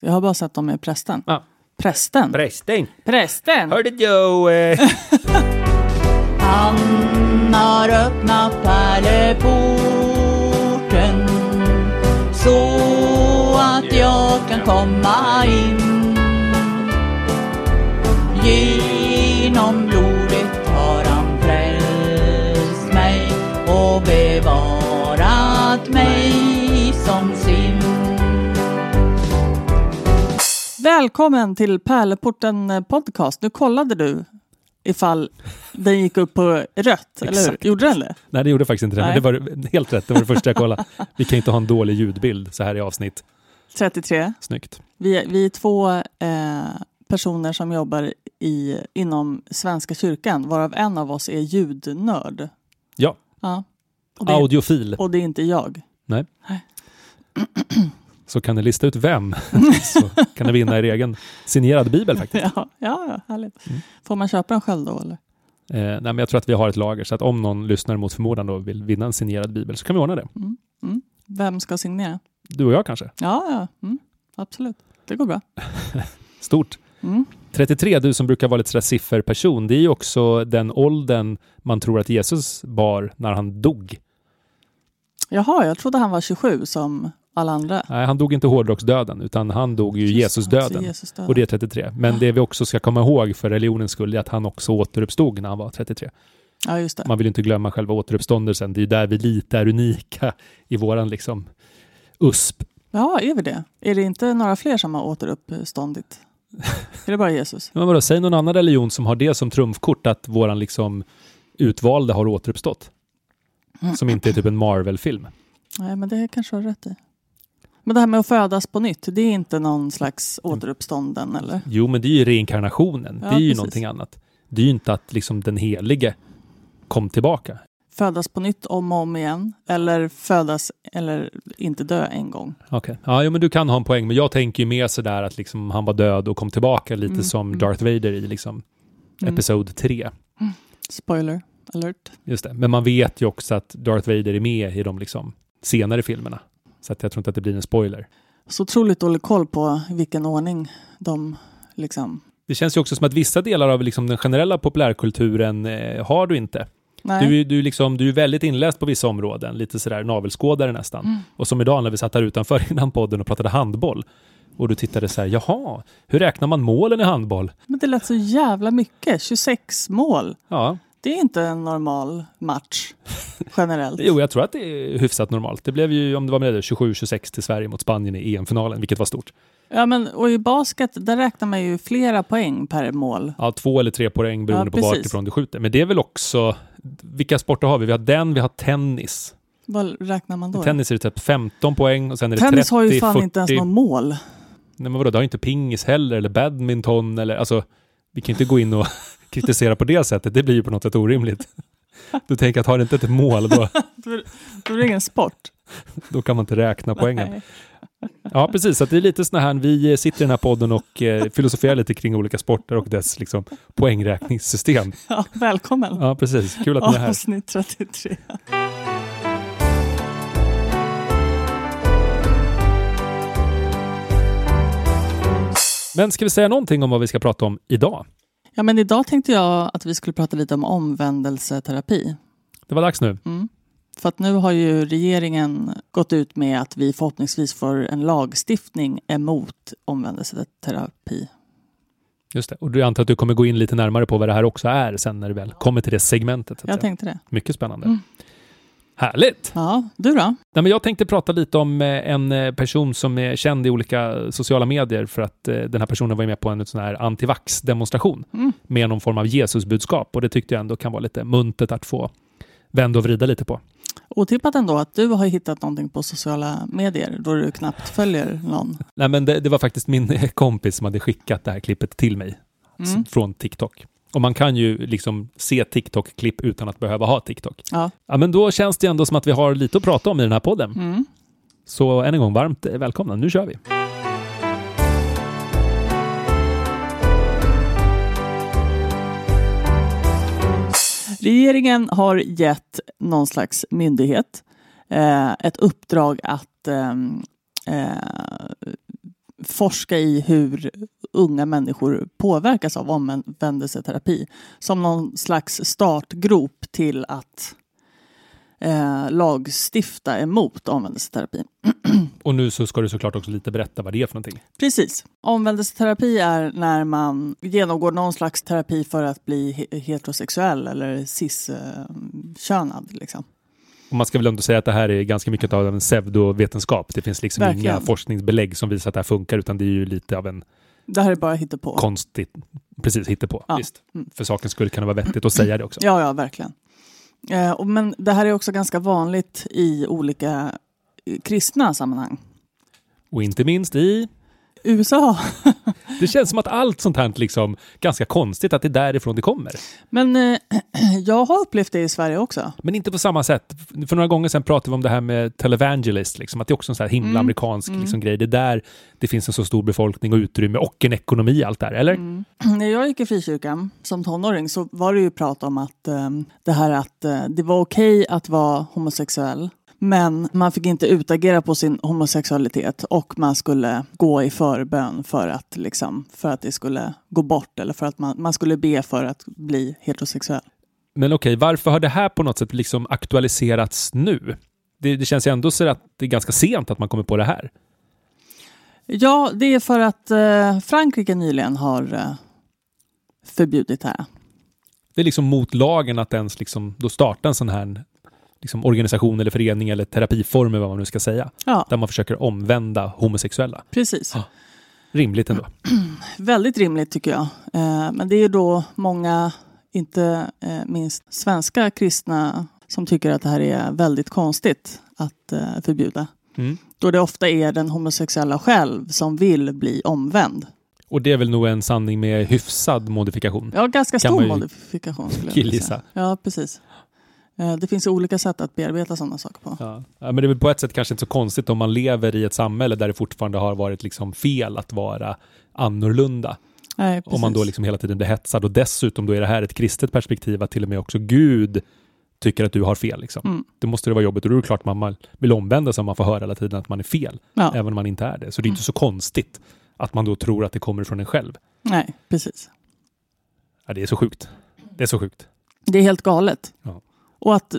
Jag har bara sett dem med prästen. Ja. Prästen? Prästen! Prästen! Hörde! Eh, Han har öppnat pärleporten så att jag kan komma in. Genom blodet har han frälst mig och bevarat mig Välkommen till Pärleporten podcast. Nu kollade du ifall den gick upp på rött, eller hur? Gjorde den det? Nej, det gjorde faktiskt inte det. Men Nej. det var helt rätt. Det var det första jag kollade. Vi kan inte ha en dålig ljudbild så här i avsnitt. 33. Snyggt. Vi, är- vi är två eh, personer som jobbar i, inom Svenska kyrkan, varav en av oss är ljudnörd. Ja, Ja. Och, det, audiofil. och det är inte jag. Så kan ni lista ut vem så kan ni vinna er egen signerad bibel faktiskt. Ja, ja, härligt. Mm. Får man köpa den själv då? Eller? Eh, nej, men jag tror att vi har ett lager så att om någon lyssnar mot förmodan och vill vinna en signerad bibel så kan vi ordna det. Mm. Mm. Vem ska signera? Du och jag kanske. Ja, ja. Mm. absolut. Det går bra. Stort. Mm. 33, du som brukar vara lite sådär sifferperson, det är ju också den åldern man tror att Jesus bar när han dog. Jaha, jag trodde han var 27 som alla andra. Nej, han dog inte hårdrocksdöden, utan han dog ju Jesusdöden. Jesus Och det är 33. Men det vi också ska komma ihåg för religionens skull är att han också återuppstod när han var 33. Ja, just det. Man vill inte glömma själva återuppståndelsen. Det är ju där vi lite är unika i våran liksom USP. Ja, är vi det? Är det inte några fler som har återuppståndit? är det bara Jesus? Men vadå, säg någon annan religion som har det som trumfkort att våran liksom utvalda har återuppstått. Som inte är typ en Marvel-film. Nej, men det kanske du har rätt i. Men det här med att födas på nytt, det är inte någon slags återuppstånden eller? Jo, men det är ju reinkarnationen. Ja, det är ju precis. någonting annat. Det är ju inte att liksom den helige kom tillbaka. Födas på nytt om och om igen? Eller födas eller inte dö en gång? Okej. Ja, jo, men du kan ha en poäng. Men jag tänker ju mer sådär att liksom han var död och kom tillbaka lite Mm, som mm. Darth Vader i liksom Mm. Episod 3. Spoiler alert. Just det. Men man vet ju också att Darth Vader är med i de liksom senare filmerna. Så att jag tror inte att det blir en spoiler. Så otroligt dålig koll på vilken ordning de liksom... Det känns ju också som att vissa delar av liksom den generella populärkulturen eh, har du inte. Nej. Du, är- du, liksom, du är väldigt inläst på vissa områden, lite sådär navelskådare nästan. Mm. Och som idag när vi satt här utanför innan podden och pratade handboll. Och du tittade så här, jaha, hur räknar man målen i handboll? Men det lät så jävla mycket. 26 mål. Ja, Det är inte en normal match generellt. jo, jag tror att det är hyfsat normalt. Det blev ju, om det var med det, 27-26 till Sverige mot Spanien i EM-finalen, vilket var stort. Ja, men, och i basket, där räknar man ju flera poäng per mål. Ja, två eller tre poäng beroende Ja, på precis. vart ifrån du skjuter. Men det är väl också, vilka sporter har vi? Vi har den, vi har tennis. Vad räknar man då? Tennis är det typ 15 poäng och sen är det 30, Tennis har ju fan 40. inte ens något mål. Nej men vadå, det har inte pingis heller, eller badminton, eller alltså, vi kan inte gå in och kritisera på det sättet, det blir ju på något sätt orimligt. Du tänker att har det inte ett mål, då, Då då är det ingen sport. då kan man inte räkna poängen. Nej. Ja, precis, så att det är lite såna här, vi sitter i den här podden och eh, filosoferar lite kring olika sporter och dess liksom, poängräkningssystem. Ja, välkommen. Ja, precis, kul att ni är här. Avsnitt 33. Men ska vi säga någonting om vad vi ska prata om idag? Ja, men idag tänkte jag att vi skulle prata lite om omvändelseterapi. Det var dags nu. Mm. För att nu har ju regeringen gått ut med att vi förhoppningsvis får en lagstiftning emot omvändelseterapi. Just det. Och du antar att du kommer gå in lite närmare på vad det här också är sen när du väl kommer till det segmentet. Jag säga. tänkte det. Mycket spännande. Mm. Härligt! Ja, du då? Nej, men jag tänkte prata lite om eh, en eh, person som är känd i olika sociala medier för att eh, den här personen var med på en sån här antivax-demonstration Mm. med någon form av Jesusbudskap och det tyckte jag ändå kan vara lite muntert att få vända och vrida lite på. Otippat ändå att du har hittat någonting på sociala medier då du knappt följer någon. Nej, men det, det var faktiskt min kompis som hade skickat det här klippet till mig Mm. från TikTok. Och man kan ju liksom se TikTok-klipp utan att behöva ha TikTok. Ja. Ja, men då känns det ändå som att vi har lite att prata om i den här podden. Mm. Så än en gång varmt eh, välkomna. Nu kör vi. Regeringen har gett någon slags myndighet eh, ett uppdrag att ehm, eh, forska i hur unga människor påverkas av omvändelseterapi. Som någon slags startgrop till att eh, lagstifta emot omvändelseterapi. Och nu så ska du såklart också lite berätta vad det är för någonting. Precis. Omvändelseterapi är när man genomgår någon slags terapi för att bli heterosexuell eller cis-könad. Liksom. Och man ska väl ändå säga att det här är ganska mycket av en pseudovetenskap. Det finns liksom Verkligen. inga forskningsbelägg som visar att det här funkar, utan det är ju lite av en Det här är bara hittepå. konstigt, precis hittepå. Ja. Visst. Mm. För sakens skull kan det vara vettigt att säga det också. Ja, ja, verkligen. Eh, och, men det här är också ganska vanligt i olika eh, kristna sammanhang. Och inte minst i... USA. Det känns som att allt sånt här liksom ganska konstigt att det är därifrån det kommer. Men eh, jag har upplevt det i Sverige också. Men inte på samma sätt. För några gånger sedan pratade vi om det här med televangelist, liksom, att det är också en sån här himla Mm. amerikansk Mm. Liksom, grej. Det är där det finns en så stor befolkning och utrymme och en ekonomi allt det här, eller? Mm. När jag gick i frikyrkan som tonåring så var det ju prat om att eh, det här att eh, det var okej att vara homosexuell. Men man fick inte utagera på sin homosexualitet och man skulle gå i förbön för att, liksom, för att det skulle gå bort eller för att man, man skulle be för att bli heterosexuell. Men okej, varför har det här på något sätt liksom aktualiserats nu? Det, det känns ju ändå så att det är ganska sent att man kommer på det här. Ja, det är för att eh, Frankrike nyligen har eh, förbjudit det här. Det är liksom mot lagen att ens liksom då starta en sån här liksom organisation eller förening eller terapiform eller vad man nu ska säga. Ja, Där man försöker omvända homosexuella. precis. Ja. Rimligt ändå. Väldigt rimligt tycker jag. Eh, men det är då många, inte eh, minst svenska kristna, som tycker att det här är väldigt konstigt att eh, förbjuda. Mm. Då det ofta är den homosexuella själv som vill bli omvänd. Och det är väl nog en sanning med hyfsad modifikation. Ja, ganska stor ju modifikation skulle jag vilja säga. Ja, precis. Eh, det finns olika sätt att bearbeta sådana saker på. Ja. Ja, men det är väl på ett sätt kanske inte så konstigt om man lever i ett samhälle där det fortfarande har varit liksom fel att vara annorlunda. Nej, Om man då liksom hela tiden blir hetsad och dessutom då är det här ett kristet perspektiv att till och med också Gud tycker att du har fel. Liksom. Mm. Då måste det vara jobbigt och då är det klart att man vill omvända sig om man får höra hela tiden att man är fel, Ja, även om man inte är det. Så det är inte så konstigt att man då tror att det kommer från en själv. nej, precis. Ja, det är så sjukt. Det är så sjukt. Det är helt galet. Ja. Och att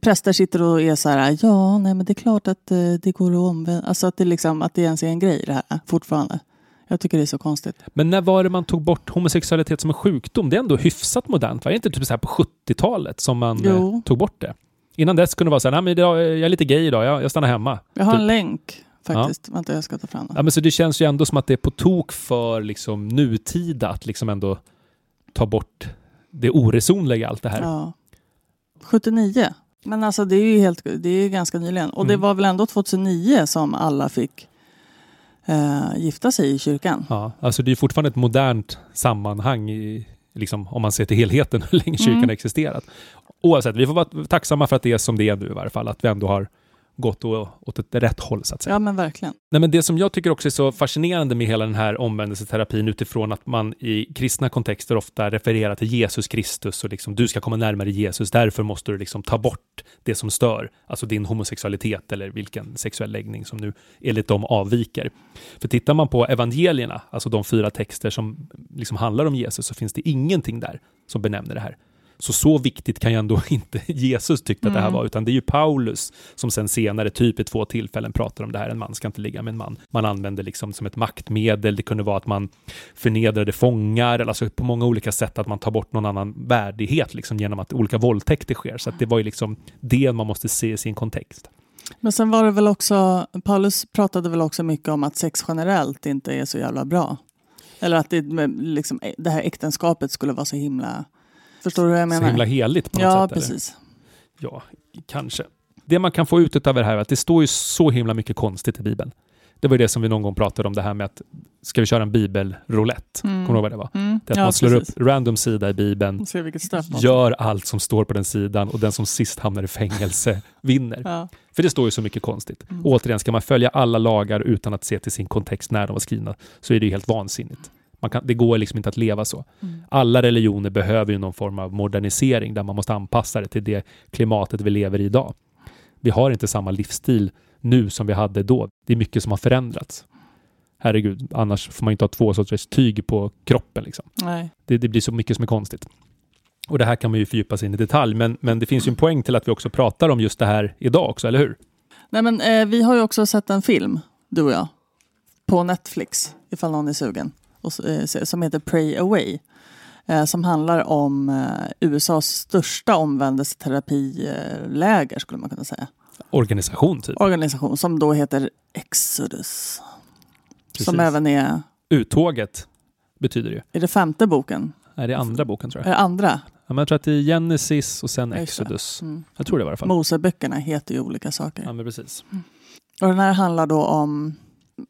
präster sitter och är så här, ja, nej, men det är klart att eh, det går att omvända. Alltså att det, liksom, att det ens är en grej det här fortfarande. Jag tycker det är så konstigt. Men när var det man tog bort homosexualitet som en sjukdom? Det är ändå hyfsat modernt. Var det inte typ så här på 70-talet som man Jo. eh, tog bort det? Innan dess kunde det vara så här, nej men idag, jag är lite gay idag, jag, jag stannar hemma. Jag har Typ. en länk faktiskt. Vänta, jag ska ta fram den. Ja, men så det känns ju ändå som att det är på tok för liksom, nutida att liksom ändå ta bort det oresonliga i allt det här. Ja. 79. Men alltså det är ju helt, det är ganska nyligen. Och det Mm. var väl ändå 2009 som alla fick eh, gifta sig i kyrkan. Ja, alltså det är fortfarande ett modernt sammanhang i, liksom, om man ser till helheten hur länge kyrkan Mm. har existerat. Oavsett, vi får vara tacksamma för att det är som det är nu i varje fall, att vi ändå har gått åt ett rätt håll så att säga. Ja men verkligen. Nej, men det som jag tycker också är så fascinerande med hela den här omvändelseterapin utifrån att man i kristna kontexter ofta refererar till Jesus Kristus och liksom du ska komma närmare Jesus, därför måste du liksom ta bort det som stör, alltså din homosexualitet eller vilken sexuell läggning som nu enligt dem avviker. För tittar man på evangelierna, alltså de fyra texter som liksom handlar om Jesus, så finns det ingenting där som benämner det här. Så så viktigt kan ju ändå inte Jesus tycka att det här Mm. var, utan det är ju Paulus som sen senare, typ i två tillfällen, pratar om det här. En man ska inte ligga med en man. Man använder liksom som ett maktmedel. Det kunde vara att man förnedrade fångar, eller alltså på många olika sätt att man tar bort någon annan värdighet liksom genom att olika våldtäkter sker. Så att det var ju liksom det man måste se i sin kontext. Men sen var det väl också, Paulus pratade väl också mycket om att sex generellt inte är så jävla bra. Eller att det, liksom, det här äktenskapet skulle vara så himla... Förstår du vad jag menar? Så himla heligt på något ja, sätt. eller? precis. Ja, kanske. Det man kan få ut av det här är att det står ju så himla mycket konstigt i Bibeln. Det var ju det som vi någon gång pratade om, det här med att ska vi köra en bibelroulette? Mm. Kommer du ihåg vad det var? Mm. Det är att ja, man slår precis. upp random sida i Bibeln, gör allt som står på den sidan och den som sist hamnar i fängelse vinner. Ja. För det står ju så mycket konstigt. Mm. Återigen, ska man följa alla lagar utan att se till sin kontext när de var skrivna så är det ju helt vansinnigt. Man kan, det går liksom inte att leva så. Mm. Alla religioner behöver ju någon form av modernisering där man måste anpassa det till det klimatet vi lever i idag. Vi har inte samma livsstil nu som vi hade då. Det är mycket som har förändrats. herregud, annars får man inte ha två sorters tyg på kroppen. Liksom. Nej. Det, det blir så mycket som är konstigt. Och det här kan man ju fördjupa sig in i detalj, men, men det finns ju en poäng till att vi också pratar om just det här idag också, eller hur? Nej, men, eh, vi har ju också sett en film, du och jag, på Netflix, ifall någon är sugen, och, eh, som heter Pray Away. Eh, som handlar om eh, USAs största omvändelseterapiläger, skulle man kunna säga. Organisation, typ. Organisation som då heter Exodus. Precis. Som även är, Uttåget betyder det ju. är det femte boken? Är det andra boken tror Är jag? det andra? Ja, men jag tror att det är Genesis och sen. Exodus. Mm. Jag tror det i alla fall. Moseböckerna heter ju olika saker. Ja, men precis. Och den här handlar då om,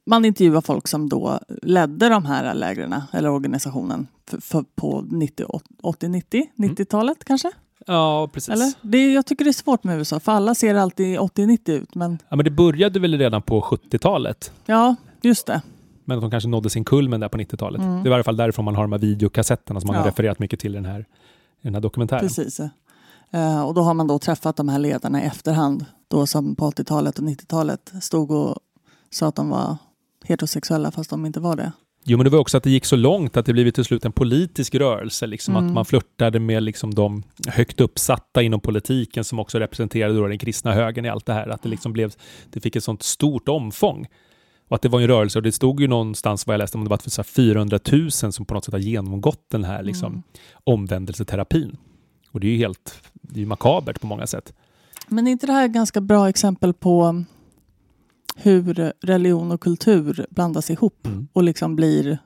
man intervjuar folk som då ledde de här lägren, eller organisationen, för, för på 90, 80, 90, 90-talet kanske? Ja, precis. Eller? Det, jag tycker det är svårt med USA, för alla ser alltid 80-90 ut. Men Ja, men det började väl redan på 70-talet. ja, just det. Men att de kanske nådde sin kulmen där på 90-talet. Mm. Det var i alla fall därifrån man har de här videokassetterna som man har Ja. refererat mycket till i den här, i den här dokumentären. Precis. Eh, och då har man då träffat de här ledarna i efterhand, då som på 80-talet och 90-talet stod och sa att de var heterosexuella fast de inte var det. Jo, men det var också att det gick så långt att det blivit till slut en politisk rörelse. Liksom, Mm. Att man flörtade med liksom, de högt uppsatta inom politiken som också representerade då den kristna högern i allt det här. Att det, liksom blev, det fick ett sånt stort omfång. Och att det var en rörelse och det stod ju någonstans vad jag läste om det var för så här 400 000 som på något sätt har genomgått den här liksom, Mm. omvändelseterapin. Och det är ju helt det är makabert på många sätt. Men är inte det här ett ganska bra exempel på hur religion och kultur blandas ihop Mm. och liksom blir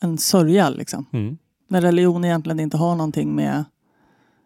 en sörja liksom? Mm. När religion egentligen inte har någonting med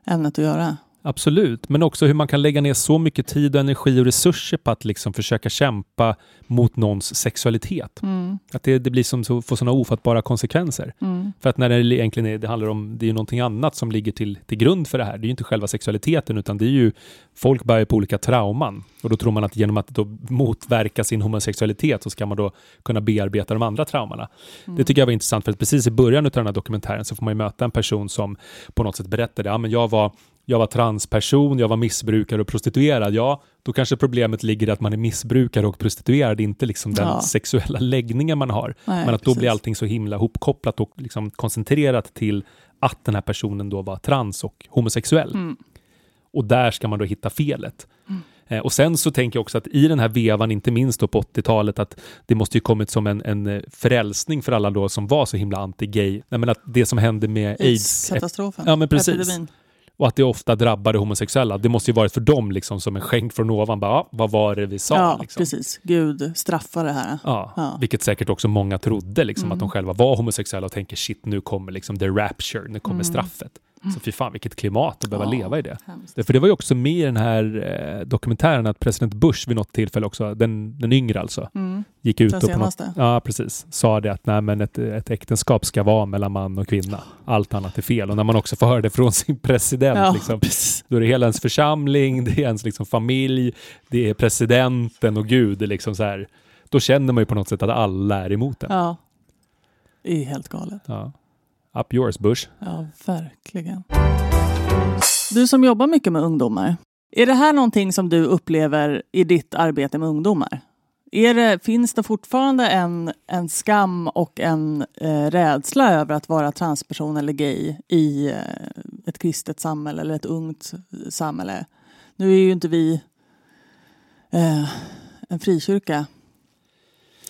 ämnet att göra. Absolut, men också hur man kan lägga ner så mycket tid och energi och resurser på att liksom försöka kämpa mot någons sexualitet. Mm. Att det, det blir som så, får sådana ofattbara konsekvenser. Mm. För att när det egentligen är, det handlar om, det är ju någonting annat som ligger till, till grund för det här. Det är ju inte själva sexualiteten utan det är ju, folk bär på olika trauman. Och då tror man att genom att då motverka sin homosexualitet så ska man då kunna bearbeta de andra traumorna. Det tycker jag var intressant för att precis i början av den här dokumentären så får man ju möta en person som på något sätt berättade, ja men jag var jag var transperson, jag var missbrukare och prostituerad. Ja, då kanske problemet ligger i att man är missbrukare och prostituerad, inte liksom den Ja. sexuella läggningen man har. Nej, Men att då precis. blir allting så himla hopkopplat och liksom koncentrerat till att den här personen då var trans och homosexuell. Mm. Och där ska man då hitta felet. Eh, och sen så tänker jag också att i den här vevan, inte minst då på 80-talet, att det måste ju kommit som en, en eh, frälsning för alla då som var så himla anti-gay. Nej, men att det som hände med aids, Katastrofen. Ja, men precis. Epidemin. Och att det ofta drabbade homosexuella, det måste ju varit för dem liksom som en skänk från ovan. Bara, ja, vad var det vi sa? Ja, liksom. precis. Gud straffar det här. Ja, Ja. vilket säkert också många trodde, liksom, Mm. att de själva var homosexuella och tänker shit, nu kommer liksom the rapture, nu kommer Mm. straffet. Så fy fan, vilket klimat att behöva Ja. leva i det. Hemskt. Det- För det var ju också med i den här eh, dokumentären att president Bush vid något tillfälle också, den, den yngre alltså, Mm. gick ut och på något, ja, precis, sa det att nej, men ett, ett äktenskap ska vara mellan man och kvinna. Allt annat är fel. Och när man också får höra det från sin president, Ja, liksom, då är det hela ens församling, det är ens liksom familj, det är presidenten och Gud. Det är liksom så här, då känner man ju på något sätt att alla är emot en. Ja. Det är helt galet. Ja. Up yours Bush. Ja, verkligen. Du som jobbar mycket med ungdomar. Är det här någonting som du upplever i ditt arbete med ungdomar? Är det, finns det fortfarande en, en skam och en eh, rädsla över att vara transperson eller gay i eh, ett kristet samhälle eller ett ungt samhälle? Nu är ju inte vi eh, en frikyrka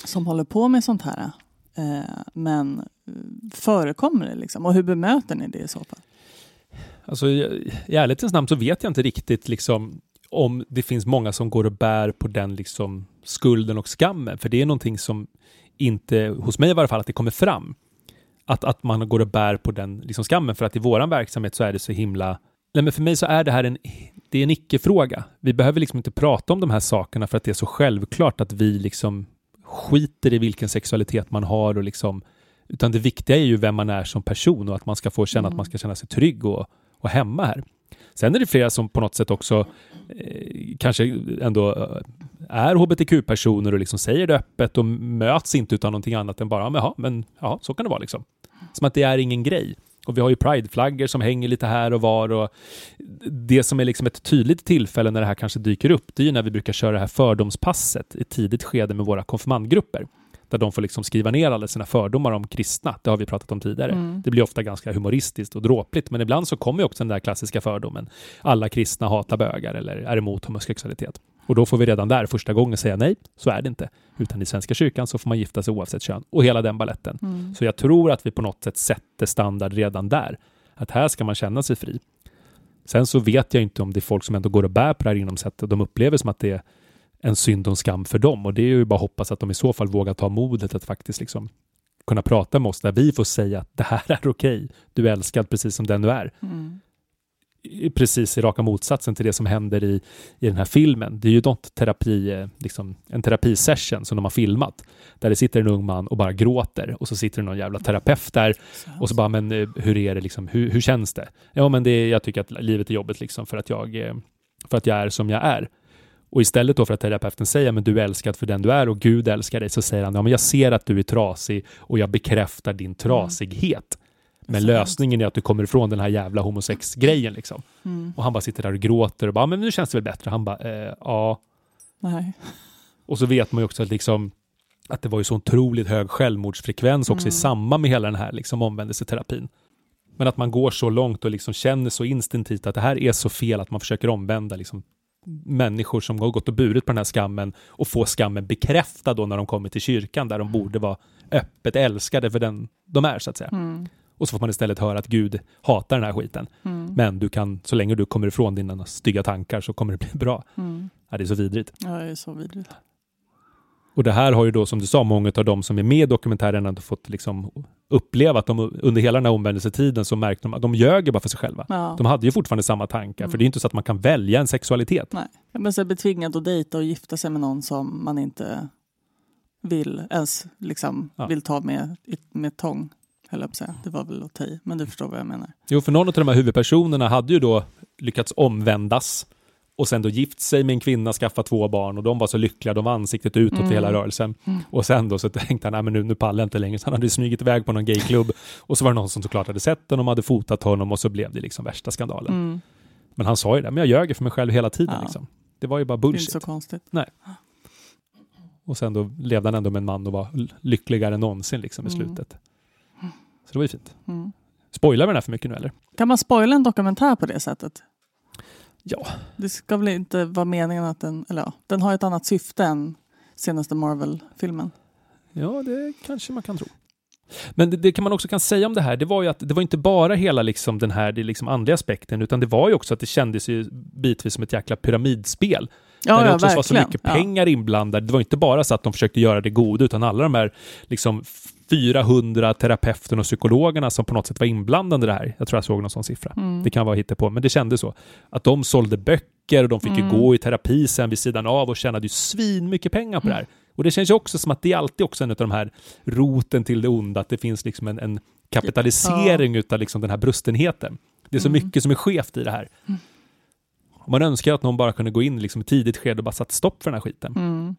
som håller på med sånt här. Eh, men förekommer det liksom? Och hur bemöter ni det i så fall? Alltså, i i ärlighetens namn så vet jag inte riktigt liksom, om det finns många som går och bär på den liksom, skulden och skammen. För det är någonting som inte, hos mig i varje fall, att det kommer fram. Att, att man går och bär på den liksom, skammen. För att i våran verksamhet så är det så himla... Nej, men för mig så är det här en, det är en icke-fråga. Vi behöver liksom inte prata om de här sakerna för att det är så självklart att vi liksom skiter i vilken sexualitet man har och liksom utan det viktiga är ju vem man är som person och att man ska få känna Mm. att man ska känna sig trygg och, och hemma här. Sen är det flera som på något sätt också eh, kanske ändå eh, är hbtq-personer och liksom säger det öppet och möts inte utan någonting annat än bara, "Ja, men, ja, men ja, så kan det vara liksom. Som att det är ingen grej. Och vi har ju prideflaggor som hänger lite här och var och det som är liksom ett tydligt tillfälle när det här kanske dyker upp, det är ju när vi brukar köra det här fördomspasset i ett tidigt skede med våra konfirmandgrupper. Där de får liksom skriva ner alla sina fördomar om kristna. Det har vi pratat om tidigare. Mm. Det blir ofta ganska humoristiskt och dråpligt, men ibland så kommer ju också den där klassiska fördomen. Alla kristna hatar bögar eller är emot homosexualitet. Och då får vi redan där första gången säga nej, så är det inte. Utan i Svenska kyrkan så får man gifta sig oavsett kön och hela den balletten. Mm. Så jag tror att vi på något sätt sätter standard redan där. Att här ska man känna sig fri. Sen så vet jag inte om det är folk som ändå går och bär på det här inom sättet. De upplever som att det är en synd och skam för dem. Och det är ju bara att hoppas att de i så fall vågar ta modet att faktiskt liksom kunna prata med oss där vi får säga att det här är okej. Du är älskad precis som den du är. Mm. Precis i raka motsatsen till det som händer i, i den här filmen. Det är ju något terapi, eh, liksom, en terapisession som de har filmat. Där det sitter en ung man och bara gråter och så sitter det någon jävla terapeut där och så bara, men eh, hur är det liksom? Hur, hur känns det? Ja, men det, jag tycker att livet är jobbigt liksom för att jag, eh, för att jag är som jag är. Och istället då för att terapeuten säger, men du är älskad för den du är och Gud älskar dig, så säger han, ja men jag ser att du är trasig och jag bekräftar din trasighet. Men Så lösningen är att du kommer ifrån den här jävla homosex-grejen liksom. Mm. Och han bara sitter där och gråter och bara, men nu känns det väl bättre? Han bara, eh, ja. Nej. Och så vet man ju också att, liksom, att det var ju så otroligt hög självmordsfrekvens också i Mm. samband med hela den här liksom, omvändelseterapin. Men att man går så långt och liksom känner så instinktivt att det här är så fel att man försöker omvända liksom, människor som har gått och burit på den här skammen och få skammen bekräftad då när de kommer till kyrkan där de borde vara öppet älskade för den de är så att säga. Mm. Och så får man istället höra att Gud hatar den här skiten. Mm. Men du kan, så länge du kommer ifrån dina stygga tankar så kommer det bli bra. Mm. Ja, det är så vidrigt. Ja, det är så vidrigt. Och det här har ju då, som du sa, många av de som är med i dokumentären ändå fått liksom uppleva att de under hela den här omvändelsetiden så märkte de att de ljög bara för sig själva. Ja. De hade ju fortfarande samma tankar, Mm. för det är inte så att man kan välja en sexualitet. Nej. Men så bli tvingad att dejta och gifta sig med någon som man inte vill ens liksom Ja. vill ta med, med tång. Höll jag säga. Det var väl att ta i, men du förstår vad jag menar. Jo, för någon av de här huvudpersonerna hade ju då lyckats omvändas och sen då gift sig med en kvinna, skaffat två barn och de var så lyckliga, de var ansiktet utåt Mm. i hela rörelsen. Mm. Och sen då så tänkte han, nej men nu, nu pallar jag inte längre, så han hade smugit iväg på någon gayklubb och så var det någon som såklart hade sett den och de hade fotat honom och så blev det liksom värsta skandalen. Mm. Men han sa ju det, men jag ljög för mig själv hela tiden. Ja. Liksom. Det var ju bara Det är inte bullshit. så konstigt. Och sen då levde han ändå med en man och var lyckligare än någonsin liksom, i Mm. slutet. Så det var ju fint. Mm. Spoilar vi den här för mycket nu eller? Kan man spoila en dokumentär på det sättet? Ja. Det ska väl inte vara meningen att den, eller ja, den har ett annat syfte än senaste Marvel-filmen. Ja, det kanske man kan tro. Men det, det kan man också kan säga om det här, det var ju att det var inte bara hela liksom den här det liksom andliga aspekten, utan det var ju också att det kändes ju bitvis som ett jäkla pyramidspel. Ja, där det ja också var verkligen. så mycket Ja. pengar inblandade. Det var inte bara så att de försökte göra det goda, utan alla de här liksom 400 terapeuterna och psykologerna som på något sätt var inblandade i det här. Jag tror jag såg någon sån siffra. Mm. Det kan vara på, men det kändes så. Att de sålde böcker och de fick Mm. ju gå i terapi sen vid sidan av och tjänade ju svin mycket pengar på det här. Och det känns ju också som att det är alltid också en av de här roten till det onda, att det finns liksom en, en kapitalisering utav liksom den här brustenheten. Det är så Mm. mycket som är skevt i det här. Man önskar att någon bara kunde gå in liksom i tidigt skede och bara satt stopp för den här skiten. Mm.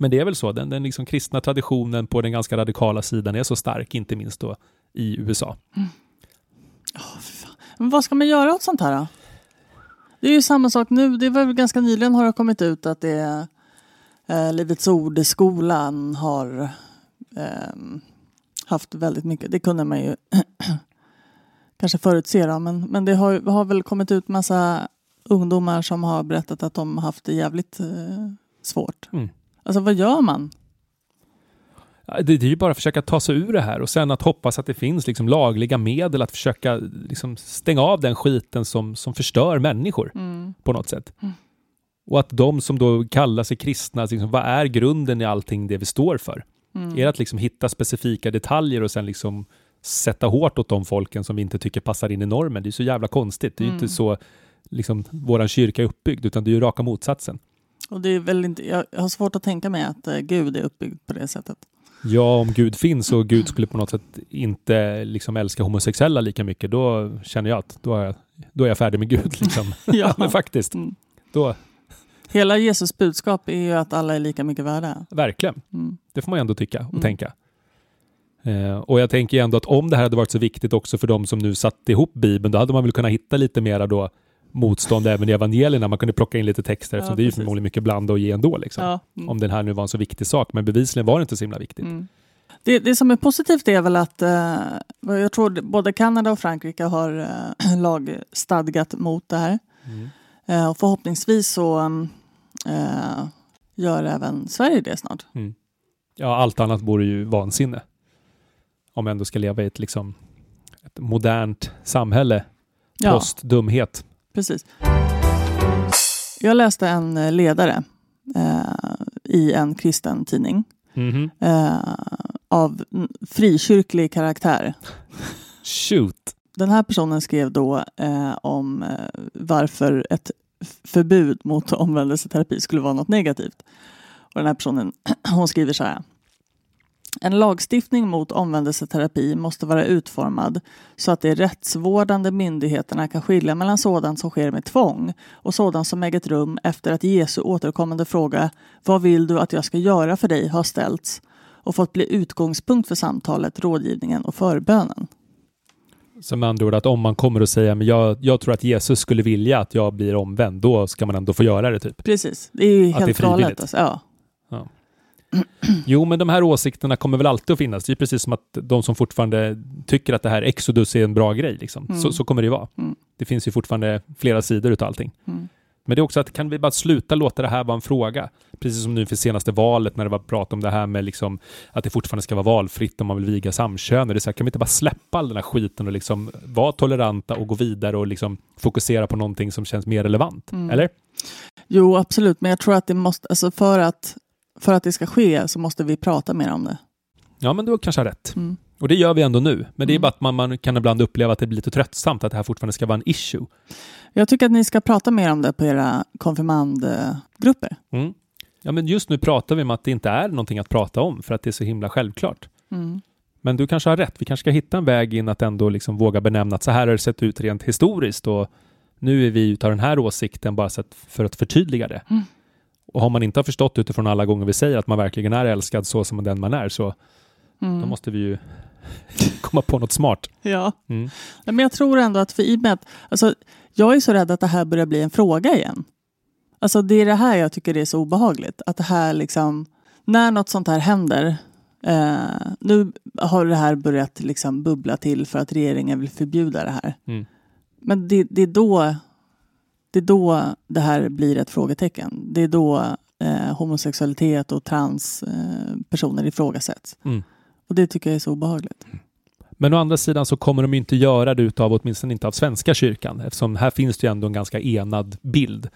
Men det är väl så, den, den liksom kristna traditionen på den ganska radikala sidan är så stark, inte minst då i USA. Men vad ska man göra åt sånt här då? Det är ju samma sak nu. Det var väl ganska nyligen har det kommit ut att det är eh, Livets Ord-skolan har ehm, haft väldigt mycket. Det kunde man ju kanske förutse då, men, men det har, har väl kommit ut massa ungdomar som har berättat att de har haft det jävligt eh, svårt. Mm. Alltså vad gör man? Det, det är ju bara att försöka ta sig ur det här och sen att hoppas att det finns liksom lagliga medel att försöka liksom stänga av den skiten som, som förstör människor Mm. på något sätt. Mm. Och att de som då kallar sig kristna, liksom, vad är grunden i allting det vi står för? Mm. Är det att liksom hitta specifika detaljer och sen liksom sätta hårt åt de folken som vi inte tycker passar in i normen? Det är så jävla konstigt. Det är ju Mm. inte så liksom, våran kyrka är uppbyggd, utan det är ju raka motsatsen. Och det är väl inte, jag har svårt att tänka mig att eh, Gud är uppbyggd på det sättet. Ja, om Gud finns och Gud skulle på något sätt inte liksom älska homosexuella lika mycket, då känner jag att då är jag, då är jag färdig med Gud. Liksom. ja, men faktiskt. Mm. Då, Hela Jesus budskap är ju att alla är lika mycket värda. verkligen. Mm. Det får man ju ändå tycka och Mm. tänka. Eh, och jag tänker ju ändå att om det här hade varit så viktigt också för de som nu satte ihop Bibeln, då hade man väl kunnat hitta lite mera då motstånd även i evangelierna. Man kunde plocka in lite texter Ja, eftersom det är ju förmodligen mycket blanda och ge ändå. Liksom. Ja. Mm. Om den här nu var en så viktig sak, men bevisligen var det inte så himla viktigt. Mm. Det, det som är positivt är väl att eh, jag tror både Kanada och Frankrike har eh, lagstadgat mot det här. Mm. Eh, och förhoppningsvis så mm, eh, gör även Sverige det snart. Ja, allt annat vore ju vansinne. Om jag ändå ska leva i ett, liksom, ett modernt samhälle, Ja, post dumhet. Precis. Jag läste en eh, ledare eh, i en kristen tidning Mhm. eh, av mm, frikyrklig karaktär. Shoot! Den här personen skrev då eh, om eh, varför ett förbud mot omvändelseterapi skulle vara något negativt. Och den här personen hon skriver så här. En lagstiftning mot omvändelseterapi måste vara utformad så att de rättsvårdande myndigheterna kan skilja mellan sådant som sker med tvång och sådant som ägt rum efter att Jesu återkommande fråga Vad vill du att jag ska göra för dig? har ställts och fått bli utgångspunkt för samtalet, rådgivningen och förbönen. Så med andra ord att om man kommer och säger men jag, jag tror att Jesus skulle vilja att jag blir omvänd, då ska man ändå få göra det typ. Precis, det är ju helt galet. Alltså. Ja. Jo, men de här åsikterna kommer väl alltid att finnas. Det är precis som att de som fortfarande tycker att det här Exodus är en bra grej, liksom. Mm. så, så kommer det ju vara. Mm. Det finns ju fortfarande flera sidor utav allting. Mm. Men det är också att kan vi bara sluta låta det här vara en fråga? Precis som nu för senaste valet när det var prat om det här med liksom att det fortfarande ska vara valfritt om man vill viga samkönade. Det är så här, kan vi inte bara släppa all den här skiten och liksom vara toleranta och gå vidare och liksom fokusera på någonting som känns mer relevant? Mm. Eller? Jo, absolut, men jag tror att det måste, alltså för att, för att det ska ske så måste vi prata mer om det. Ja, men du kanske har rätt. Mm. Och det gör vi ändå nu. Men det är Mm. bara att man, man kan ibland uppleva att det blir lite tröttsamt att det här fortfarande ska vara en issue. Jag tycker att ni ska prata mer om det på era konfirmandgrupper. Mm. Ja, men just nu pratar vi om att det inte är någonting att prata om för att det är så himla självklart. Mm. Men du kanske har rätt. Vi kanske ska hitta en väg in att ändå liksom våga benämna att så här har det sett ut rent historiskt och nu är vi utav den här åsikten bara för att förtydliga det. Mm. Och om man inte har förstått utifrån alla gånger vi säger att man verkligen är älskad så som den man är så Mm. då måste vi ju komma på något smart. Ja, Mm. Men jag tror ändå att för i och med att, alltså, jag är så rädd att det här börjar bli en fråga igen. Alltså det är det här jag tycker är så obehagligt. Att det här liksom, när något sånt här händer, eh, nu har det här börjat liksom bubbla till för att regeringen vill förbjuda det här. Mm. Men det, det, är då, det är då det här blir ett frågetecken. Det är då eh, homosexualitet och transpersoner eh, ifrågasätts. Mm. Och det tycker jag är så obehagligt. Men å andra sidan så kommer de inte göra det utav, åtminstone inte av Svenska kyrkan, eftersom här finns det ju ändå en ganska enad bild.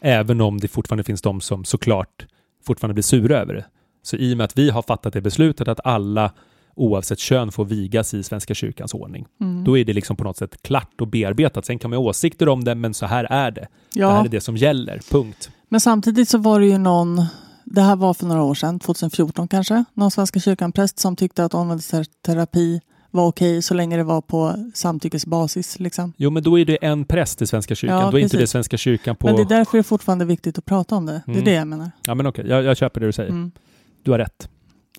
Även om det fortfarande finns de som såklart fortfarande blir sura över det. Så i och med att vi har fattat det beslutet att alla oavsett kön får vigas i Svenska kyrkans ordning, Mm. då är det liksom på något sätt klart och bearbetat. Sen kan man ha åsikter om det, men så här är det. Det här Ja, är det som gäller, punkt. men samtidigt så var det ju någon, det här var för några år sedan, 2014 kanske, någon Svenska kyrkan-präst som tyckte att omvändelseterapi var okej så länge det var på samtyckesbasis. Liksom. Jo, men då är det en präst i Svenska kyrkan. Ja, då är inte det precis. Svenska kyrkan på... Men det är därför det är fortfarande viktigt att prata om det. Det är Mm. det jag menar. Ja, men okej, jag, jag köper det du säger. Mm. Du har rätt.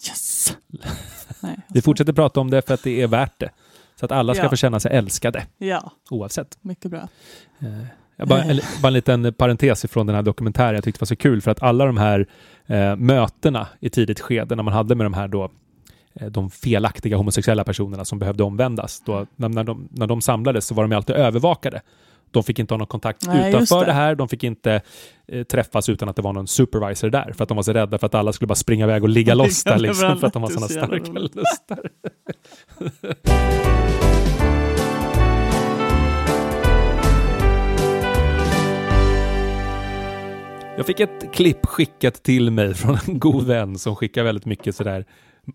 Yes! Nej, Vi fortsätter prata om det för att det är värt det. Så att alla ska Ja. få känna sig älskade, Ja, oavsett. mycket bra. Eh, bara, en, bara en liten parentes ifrån den här dokumentären jag tyckte var så kul för att alla de här eh, mötena i tidigt skede när man hade med de här då eh, de felaktiga homosexuella personerna som behövde omvändas. Då, när, de, när de samlades så var de alltid övervakade. De fick inte ha någon kontakt Nej, utanför det. det. här. De fick inte eh, träffas utan att det var någon supervisor där. För att de var så rädda för att alla skulle bara springa iväg och ligga loss där liksom, för att de varandra. sådana starka lustar. Jag fick ett klipp skickat till mig från en god vän som skickar väldigt mycket sådär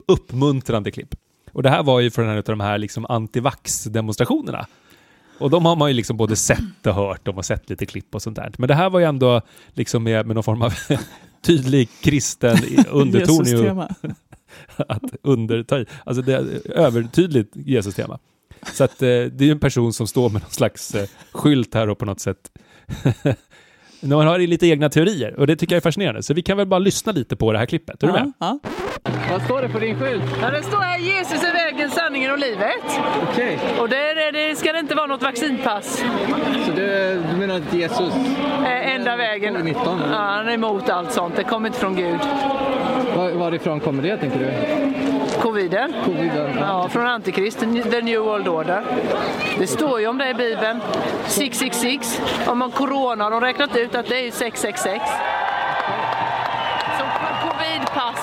uppmuntrande klipp. Och det här var ju från en av de här liksom antivax-demonstrationerna. Och de har man ju liksom både sett och hört, de har sett lite klipp och sånt där. Men det här var ju ändå liksom med, med någon form av tydlig kristen underton i Jesus-tema. att underta. Alltså det är övertydligt Jesus-tema. Så att eh, det är ju en person som står med någon slags eh, skylt här och på något sätt man har lite egna teorier och det tycker jag är fascinerande. Så vi kan väl bara lyssna lite på det här klippet. Är du med? Ja, ja. Vad står det på din skylt? Ja, det står här Jesus är vägen, sanningen och livet. Okej. Och det, det, det ska det inte vara något vaccinpass. Så du, du menar att Jesus... Eh, enda vägen. Covid-19? Ja, han är emot allt sånt. Det kommer inte från Gud. Var, varifrån kommer det tänker du? Coviden. Coviden? Ja, från Antikrist, the new world order. Det står ju om det i Bibeln. 666. Om man corona har de räknat ut att det är ju 666.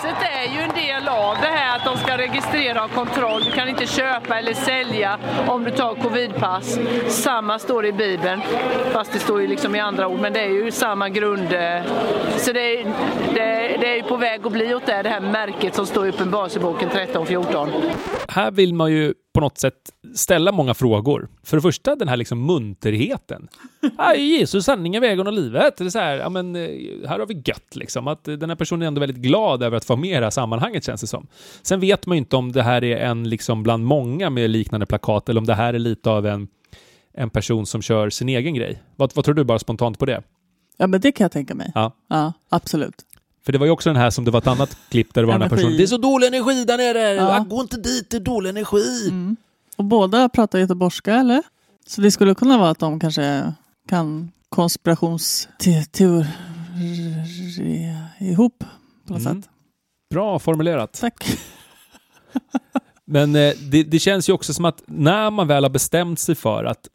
Så är ju en del av det här att de ska registrera och ha kontroll. Du kan inte köpa eller sälja om du tar covidpass. Samma står i Bibeln, fast det står ju liksom i andra ord. Men det är ju samma grund. Eh. Så det är, det, det är ju på väg att bli åt det, det här märket som står i Uppenbarelseboken 13-14. Här vill man ju på något sätt ställa många frågor. För det första den här liksom munterheten. Ah, Jesus, sanningen, vägen och livet. Det är så här, ja, men, eh, här har vi gött liksom. Att eh, den här personen är ändå väldigt glad över att få med i det här sammanhanget känns det som. Sen vet man ju inte om det här är en liksom bland många med liknande plakat eller om det här är lite av en, en person som kör sin egen grej. Vad, vad tror du bara spontant på det? Ja, men det kan jag tänka mig. Ja. Ja, absolut. För det var ju också den här som det var ett annat klipp där det var den här personen. Det är så dålig energi där nere! Ja. Gå inte dit, det är dålig energi! Och båda pratar göteborgska, eller? Så det skulle kunna vara att de kanske kan konspirationsteorier ihop på något Mm. sätt. Bra formulerat. Tack. Men eh, det, det känns ju också som att när man väl har bestämt sig för att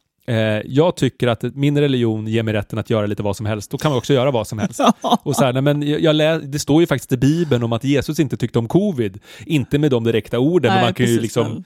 jag tycker att min religion ger mig rätten att göra lite vad som helst, då kan man också göra vad som helst. Och så här, nej, men jag, jag lä, det står ju faktiskt i Bibeln om att Jesus inte tyckte om covid. Inte med de direkta orden, men Nej, man kan ju liksom...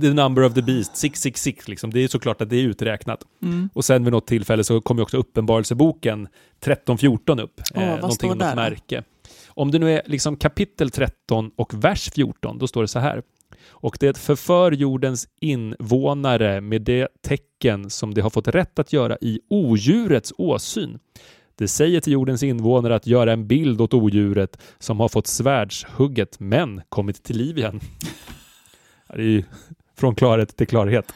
The number of the beast, 666, liksom. det är såklart att det är uträknat. Mm. Och sen vid något tillfälle så kommer ju också Uppenbarelseboken 13-14 upp. Vad någonting om något märke. Om det nu är liksom kapitel 13 och vers 14, då står det så här. Och det förför jordens invånare med det tecken som de har fått rätt att göra i odjurets åsyn. Det säger till jordens invånare att göra en bild åt odjuret som har fått svärdshugget men kommit till liv igen. Det är ju från klarhet till klarhet.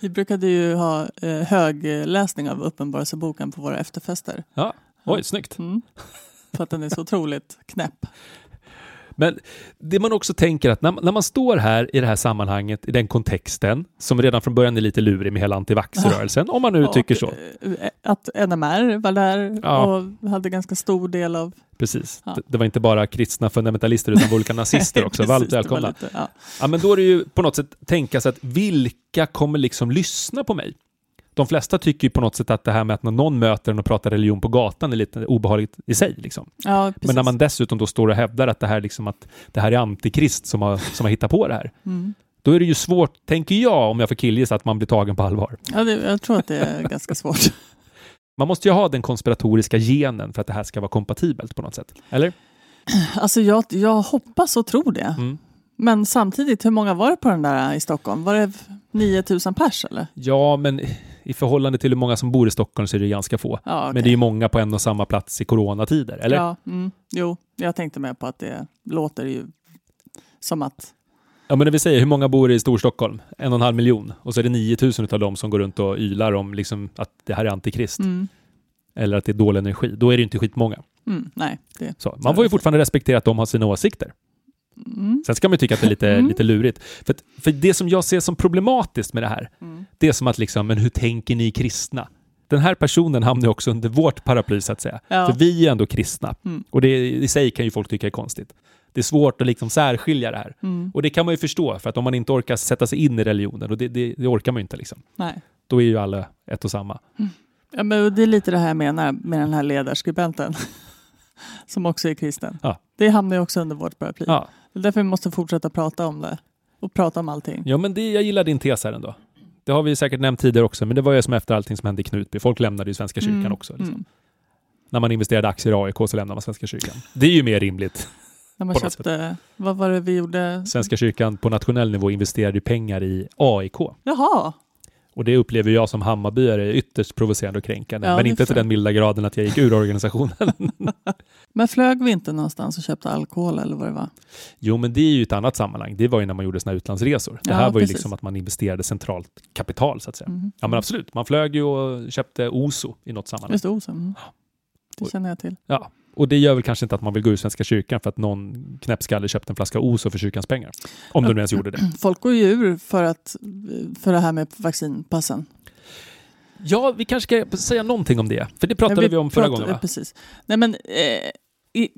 Vi brukade ju ha eh, högläsning av Uppenbarelseboken på våra efterfester. Ja, oj, snyggt. Mm. För att den är så otroligt knäpp. Men det man också tänker att när, när man står här i det här sammanhanget, i den kontexten, som redan från början är lite lurig med hela antivaxrörelsen, om man nu tycker så. Och, eh, Att NMR var där Ja. och hade ganska stor del av... Precis. Ja. Det, var inte bara kristna fundamentalister utan olika nazister också. Varmt välkomna. lite- ja. Ja, men då är det ju på något sätt tänka sig att vilka kommer liksom lyssna på mig? De flesta tycker ju på något sätt att det här med att när någon möter en och pratar religion på gatan är lite obehagligt i sig. Liksom. Ja. Men när man dessutom då står och hävdar att det här, liksom att det här är antikrist som har, som har hittat på det här, Mm. då är det ju svårt, tänker jag, om jag får killgissa, att man blir tagen på allvar. Ja, det, jag tror att det är ganska svårt. Man måste ju ha den konspiratoriska genen för att det här ska vara kompatibelt på något sätt. Eller? Alltså jag, jag hoppas och tror det. Mm. Men samtidigt, hur många var det på den där i Stockholm? Var det 9000 pers eller? Ja, men i förhållande till hur många som bor i Stockholm så är det ganska få. Ja, okej. Men det är ju många på en och samma plats i coronatider, eller? Ja, mm, jo, jag tänkte med på att det låter ju som att... Ja, men det vill säga, hur många bor i Storstockholm? En och en halv miljon. Och så är det 9000 av dem som går runt och ylar om liksom att det här är antikrist. Mm, Eller att det är dålig energi. Då är det inte skitmånga. mm, nej, det... Så, man får ju fortfarande respektera att de har sina åsikter. Mm, Sen ska man ju tycka att det är lite, Mm. lite lurigt. För, att- för det som jag ser som problematiskt med det här, mm. det är som att liksom, men hur tänker ni kristna? Den här personen hamnar också under vårt paraply så att säga. Ja. För vi är ändå kristna. Mm. Och det i sig kan ju folk tycka är konstigt. Det är svårt att liksom särskilja det här. Mm, Och det kan man ju förstå, för att om man inte orkar sätta sig in i religionen, och det, det, det orkar man ju inte liksom, nej. då är ju alla ett och samma. Ja, men det är lite det här jag menar med den här ledarskribenten. Som också är kristen. Ja. Det hamnar ju också under vårt paraply. Ja, Det är därför vi måste fortsätta prata om det. Och prata om allting. ja men det, jag gillar din tes här ändå. Det har vi säkert nämnt tidigare också, men det var ju som efter allting som hände i Knutby. Folk lämnade ju Svenska kyrkan Mm, också. Liksom. mm. När man investerade aktier i AIK så lämnade man Svenska kyrkan. Det är ju mer rimligt. När man köpte, vad var det vi gjorde? Svenska kyrkan på nationell nivå investerade ju pengar i AIK. Jaha, Och det upplever jag som Hammarbyare ytterst provocerande och kränkande. Ja, men inte till den milda graden att jag gick ur organisationen. men flög vi inte någonstans och köpte alkohol eller vad det var? Jo, men det är ju ett annat sammanhang. Det var ju när man gjorde sina utlandsresor. Det Ja, här var ju precis. liksom att man investerade centralt kapital, så att säga. Mm. Ja, men absolut. Man flög ju och köpte OSO i något sammanhang. Just Osen. Mm. Det känner jag till. Ja. Och det gör väl kanske inte att man vill gå ur Svenska kyrkan för att någon knäppskalle köpte en flaska Oso för kyrkans pengar. Om de nu ens gjorde det. Folk går ju ur för, att, för det här med vaccinpassen. Ja, vi kanske ska säga någonting om det. För det pratade Ja, vi, om förra pratade- gången va? Precis. Nej, men, eh,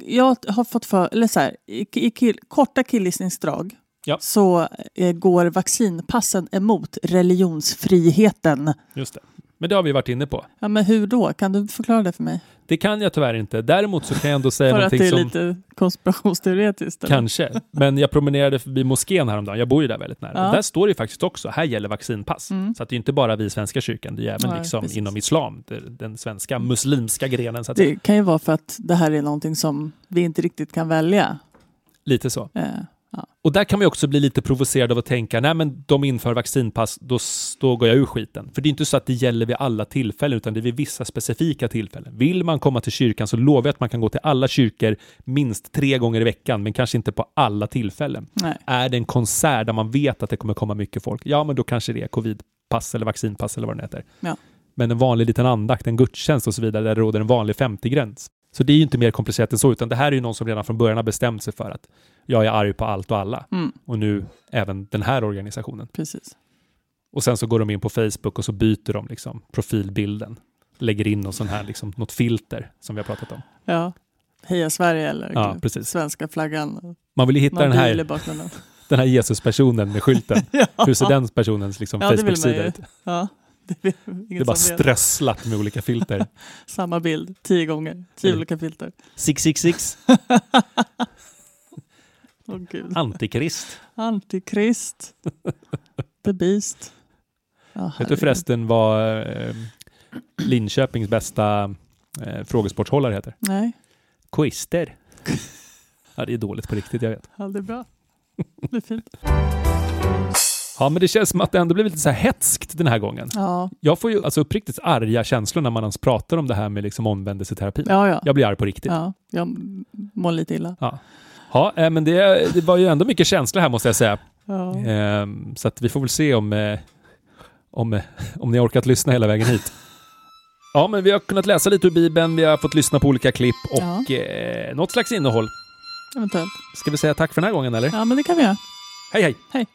jag har fått för, eller så här, i, i kill, korta killgissningsdrag Ja. så eh, går vaccinpassen emot religionsfriheten. Just det. Men det har vi varit inne på. Ja, men hur då? Kan du förklara det för mig? Det kan jag tyvärr inte. Däremot så kan jag ändå säga för att någonting det är som... lite konspirationsteoretiskt? eller? Kanske. Men jag promenerade förbi moskén häromdagen. Jag bor ju där väldigt nära. Ja. Där står det ju faktiskt också, här gäller vaccinpass. Mm. Så att det är inte bara vi i Svenska kyrkan, det är även Nej, liksom precis. inom islam, den svenska muslimska grenen. Så att. Det kan ju vara för att det här är någonting som vi inte riktigt kan välja. Lite så. Eh, Och där kan man ju också bli lite provocerad av att tänka, nej men de inför vaccinpass, då, då går jag ur skiten. För det är inte så att det gäller vid alla tillfällen, utan det är vid vissa specifika tillfällen. Vill man komma till kyrkan så lovar jag att man kan gå till alla kyrkor minst tre gånger i veckan, men kanske inte på alla tillfällen. nej. Är det en konsert där man vet att det kommer komma mycket folk, ja men då kanske det är covidpass eller vaccinpass eller vad det heter. Ja. Men en vanlig liten andakt, en gudstjänst och så vidare, där det råder en vanlig 50-gräns. Så det är ju inte mer komplicerat än så, utan det här är ju någon som redan från början har bestämt sig för att jag är arg på allt och alla. Mm, Och nu även den här organisationen. precis. Och sen så går de in på Facebook och så byter de liksom profilbilden. Lägger in någon sån här, liksom, något filter som vi har pratat om. Ja. Heja Sverige eller Ja, svenska flaggan. Man vill ju hitta den här, den här Jesus-personen med skylten. ja. Hur ser den personens liksom, Ja, Facebook-sida ut? Ja, det är bara strösslat med olika filter. Samma bild, tio gånger. Tio Mm. olika filter. 666, Åh gud. Antikrist. Antikrist. The Beast. Ja, Vet du förresten vad eh, Linköpings bästa eh, frågesporthållare heter? Nej, Quister. Ja, det är dåligt på riktigt, jag vet. ja, det är bra. Det är fint. Ja, men det känns som att det ändå blivit lite så här hetskt den här gången. Ja, Jag får ju alltså uppriktigt arga känslor när man ens pratar om det här med liksom omvändelseterapi. ja, ja. Jag blir arg på riktigt. ja jag mår lite illa. Ja, ja eh, men det, det var ju ändå mycket känslor här måste jag säga. Ja. Ehm, så att vi får väl se om, eh, om, eh, om ni har orkat lyssna hela vägen hit. Ja, men vi har kunnat läsa lite ur Bibeln, vi har fått lyssna på olika klipp och eh, något slags innehåll. Eventuellt. Ska vi säga tack för den här gången eller? Ja, men det kan vi göra. Hej hej! Hej.